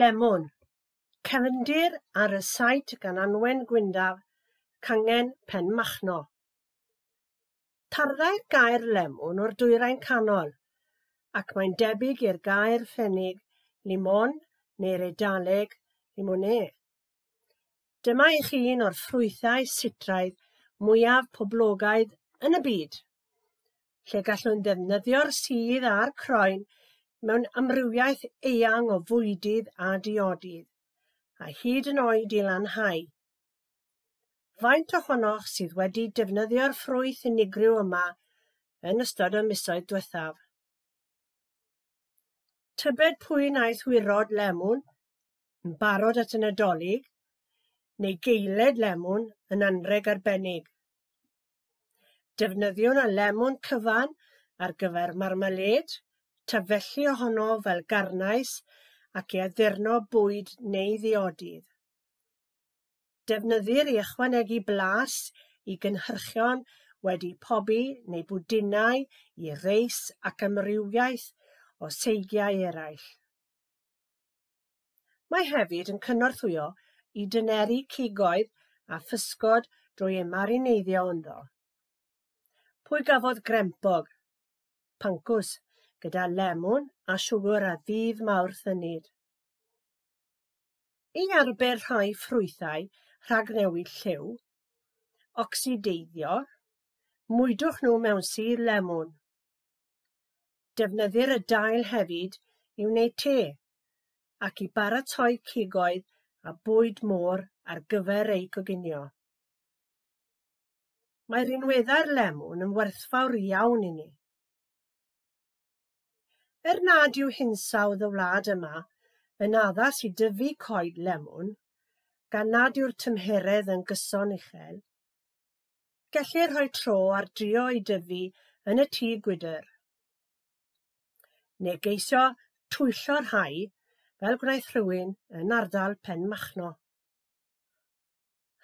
Lemon. Cefndir ar y sait gan Anwen Gwyndaf, Cangen Penmachno. Tarddai'r gair lemon o'r dwyrain canol, ac mae'n debyg i'r gair ffenig limon neu'r eidaleg limonê. Dyma i chi un o'r ffrwythau sitraidd mwyaf poblogaidd yn y byd, lle gallwn ddefnyddio'r sydd a'r croen mewn amrywiaeth eang o fwydydd a diodydd, a hyd yn oed i lanhau. Faint ohonoch sydd wedi defnyddio'r ffrwyth unigryw yma yn ystod y misoedd diwethaf? Tybed pwy naeth wirod lemwn yn barod at y Nadolig neu geiled lemwn yn anreg arbennig. Defnyddiwn y lemwn cyfan ar gyfer marmalade, Tafellu ohono fel garnais ac i addurno bwyd neu ddiodydd. Defnyddir i ychwanegu blas i gynhyrchion wedi pobi neu bwdinau i reis ac amrywiaeth o seigiau eraill. Mae hefyd yn cynorthwyo i dyneru cigoedd a physgod drwy eu marineiddio ynddo. Pwy gafodd grempog, pancws gyda lemwn a siwgr a ddydd mawrth yn nid. I arbed rhai ffrwythau rhag newid lliw, ocsideiddio, mwydwch nhw mewn sir lemwn. Defnyddir y dail hefyd i wneud te ac i baratoi cigoedd a bwyd môr ar gyfer eu coginio. Mae'r unweddau'r lemwn yn werthfawr iawn i ni. Er nad yw hinsawdd y wlad yma yn addas i dyfu coed lemon, gan nad yw'r tymheredd yn gyson uchel, gellir rhoi tro ar drio i dyfu yn y tŷ gwydr, neu geisio twyllo'r hau fel gwnaeth rhywun yn ardal Penmachno.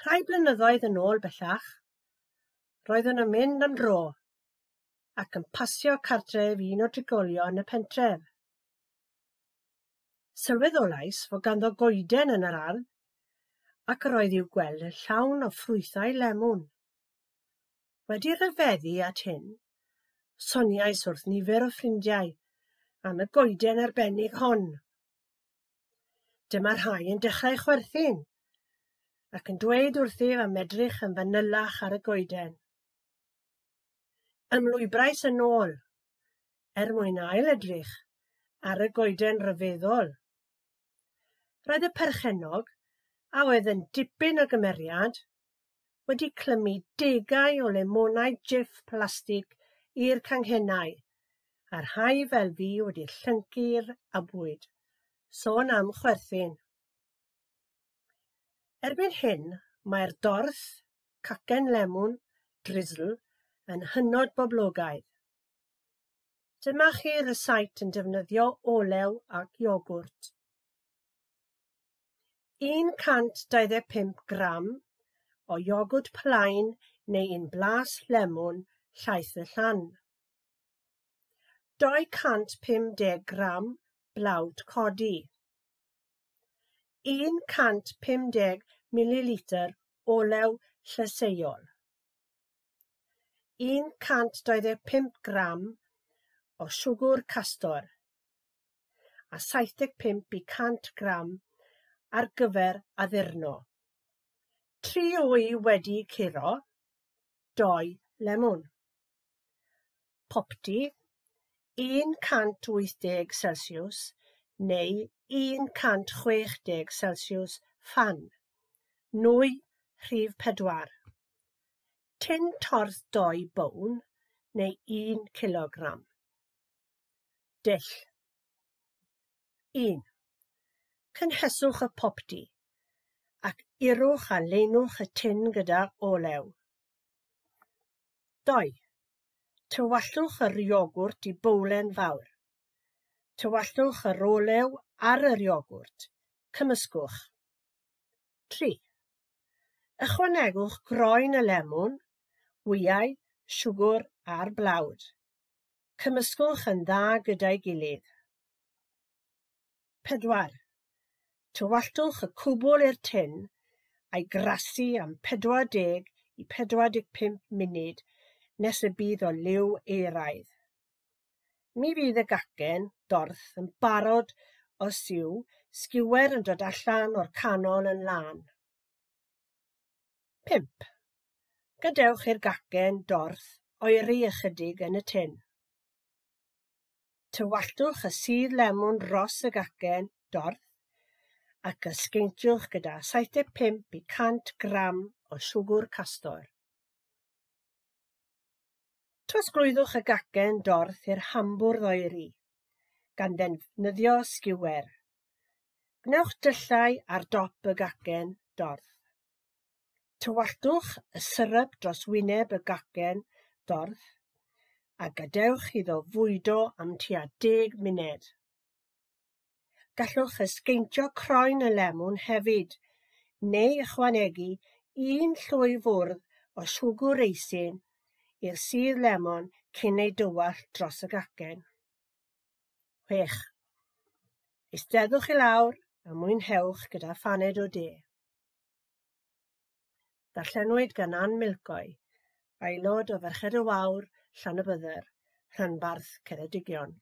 Rhai blynyddoedd yn ôl bellach, roeddwn yn mynd am dro ac yn pasio cartref un o drigolion y pentref. Sylweddolais fod ganddo goeden yn yr ardd ac yr oedd i'w gweld yn llawn o ffrwythau lemwn. Wedi ryfeddu at hyn, soniais wrth nifer o ffrindiau am y goeden arbennig hon. Dyma rhai yn dechrau chwerthin ac yn dweud wrth am edrych yn fanylach ar y goeden. Ymlwybrais yn ôl er mwyn ail-edrych ar y goeden rhyfeddol. Roedd y perchennog, a oedd yn dipyn o gymeriad, wedi clymu degau o lemonau jiff plastig i'r canghennau a'r rhai fel fi wedi llyncu'r a bwyd. Sôn am chwerthin. Erbyn hyn, mae'r dorth, cacen lemon, drizzle yn hynod boblogaidd. Dyma chi'r sait yn defnyddio olew ac iogwrt. 125 gram o iogwrt plaen neu un blas lemon llaeth y llan. 250 gram blawd codi. 150 ml olew llyseuol. 125 gram o siwgr castor a 75 i 100 gram ar gyfer addurno. Tri wy wedi curo, doi lemon. Popti, 180 Celsius neu 160 Celsius fan. Nwy rhif pedwar tin torth doi bown neu un kilogram. Dill 1. Cynheswch y popdi ac irwch a leinwch y tin gyda olew. 2. Tywallwch yr iogwrt i bowlen fawr. Tywallwch yr olew ar yr iogwrt. Cymysgwch. 3. Ychwanegwch groen y lemon gwyau, siwgr a'r blawd. Cymysgwch yn dda gyda'i gilydd. 4. Tywalltwch y cwbl i'r tin a'i grasu am 40 i 45 munud nes y bydd o liw eraidd. Mi fydd y gacen dorth yn barod o siw sgiwer yn dod allan o'r canol yn lan. 5. Gadewch i'r gacen dorth oeri ychydig yn y tin. Tywalltwch y sudd lemon dros y gacen dorth ac ysgeintiwch gyda 75 i 100 gram o siwgr castor. Trosglwyddwch y gacen dorth i'r hambwrdd oeri gan ddefnyddio sgiwer. Gnewch dyllau ar dop y gacen dorth. Tywallwch y syrup dros wyneb y gacen dorth a gadewch iddo fwydo am tua 10 munud. Gallwch ysgeintio croen y lemwn hefyd neu ychwanegu un llwy fwrdd o siwgr eisyn i'r sudd lemon cyn ei dywall dros y gacen. 6. Eisteddwch i lawr a mwynhewch gyda phaned o de. Darllenwyd gan Ann Milcoe, aelod o Ferched y Wawr, Llanabydr, rhanbarth Ceredigion.